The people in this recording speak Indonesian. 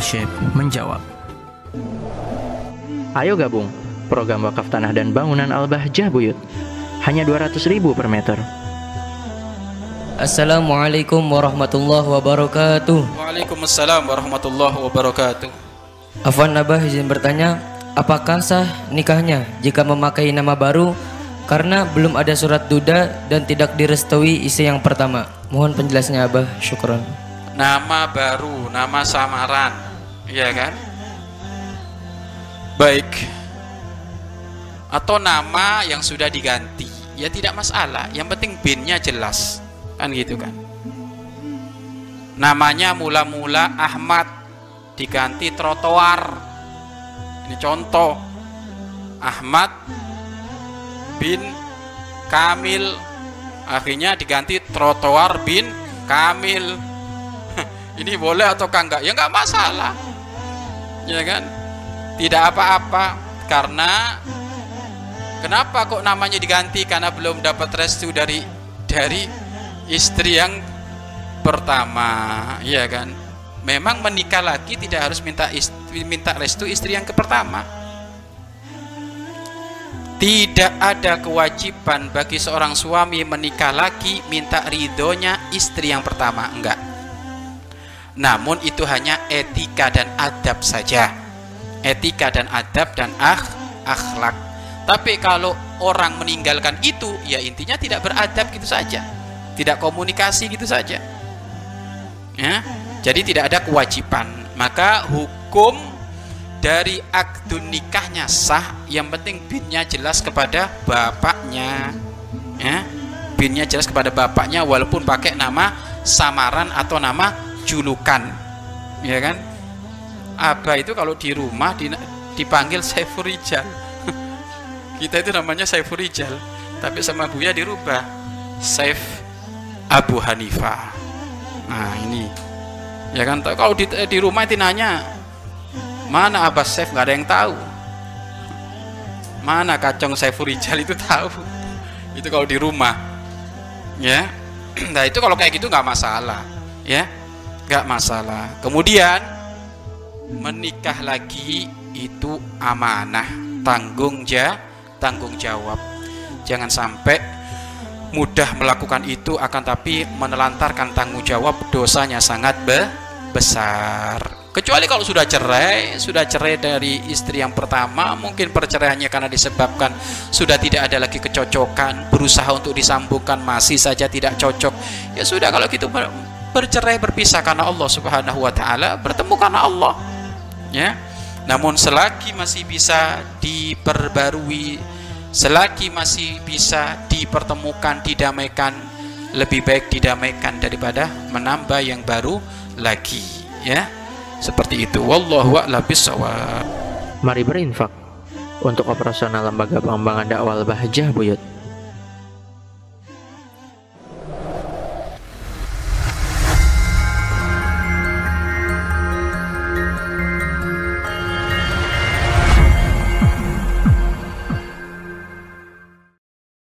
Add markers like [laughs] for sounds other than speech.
Syekh menjawab. Ayo gabung program wakaf tanah dan bangunan Al-Bahjah Buyut. Hanya 200 ribu per meter. Assalamualaikum warahmatullahi wabarakatuh. Waalaikumsalam warahmatullahi wabarakatuh. Afwan Abah izin bertanya, apakah sah nikahnya jika memakai nama baru karena belum ada surat duda dan tidak direstui istri yang pertama? Mohon penjelasannya Abah, syukron. Nama baru, nama samaran, iya kan? Baik. Atau nama yang sudah diganti, ya tidak masalah. Yang penting binnya jelas, kan gitu kan? Namanya mula-mula Ahmad diganti trotoar. Ini contoh. Ahmad bin Kamil akhirnya diganti trotoar bin Kamil. [laughs] Ini boleh atau enggak? Ya enggak masalah. Ya kan? Tidak apa-apa karena kenapa kok namanya diganti karena belum dapat restu dari dari istri yang pertama, ya kan? Memang menikah lagi tidak harus minta istri, minta restu istri yang ke pertama. Tidak ada kewajiban bagi seorang suami menikah lagi minta ridhonya istri yang pertama, enggak. Namun itu hanya etika dan adab saja. Etika dan adab dan akh, akhlak. Tapi kalau orang meninggalkan itu, ya intinya tidak beradab gitu saja. Tidak komunikasi gitu saja. Ya, jadi tidak ada kewajiban. Maka hukum dari akdun nikahnya sah, yang penting binnya jelas kepada bapaknya. Ya, binnya jelas kepada bapaknya walaupun pakai nama samaran atau nama julukan. Ya kan? Abah itu kalau di rumah dipanggil Saiful Rijal. [laughs] Kita itu namanya Saiful Rijal, tapi sama Buya dirubah. Saif Abu Hanifah. Nah, ini. Ya kan? Kalau di, di rumah itu nanya mana Abbas Saif? Nggak ada yang tahu. Mana kacang Saiful Rijal itu tahu? Itu kalau di rumah. Ya? [clears throat] Nah itu kalau kayak gitu nggak masalah. Ya nggak masalah. Kemudian menikah lagi itu amanah tanggung ja tanggung jawab. Jangan sampai mudah melakukan itu akan tapi menelantarkan tanggung jawab dosanya sangat be besar. Kecuali kalau sudah cerai sudah cerai dari istri yang pertama mungkin perceraiannya karena disebabkan sudah tidak ada lagi kecocokan berusaha untuk disambungkan masih saja tidak cocok. Ya sudah kalau gitu bercerai berpisah karena Allah subhanahu wa ta'ala bertemu karena Allah ya. Namun selagi masih bisa diperbarui selagi masih bisa dipertemukan didamaikan lebih baik didamaikan daripada menambah yang baru lagi ya. Seperti itu. Wallahu a'lam bishawab Mari berinfak untuk operasional lembaga pengembangan dakwah Bahjah Buyut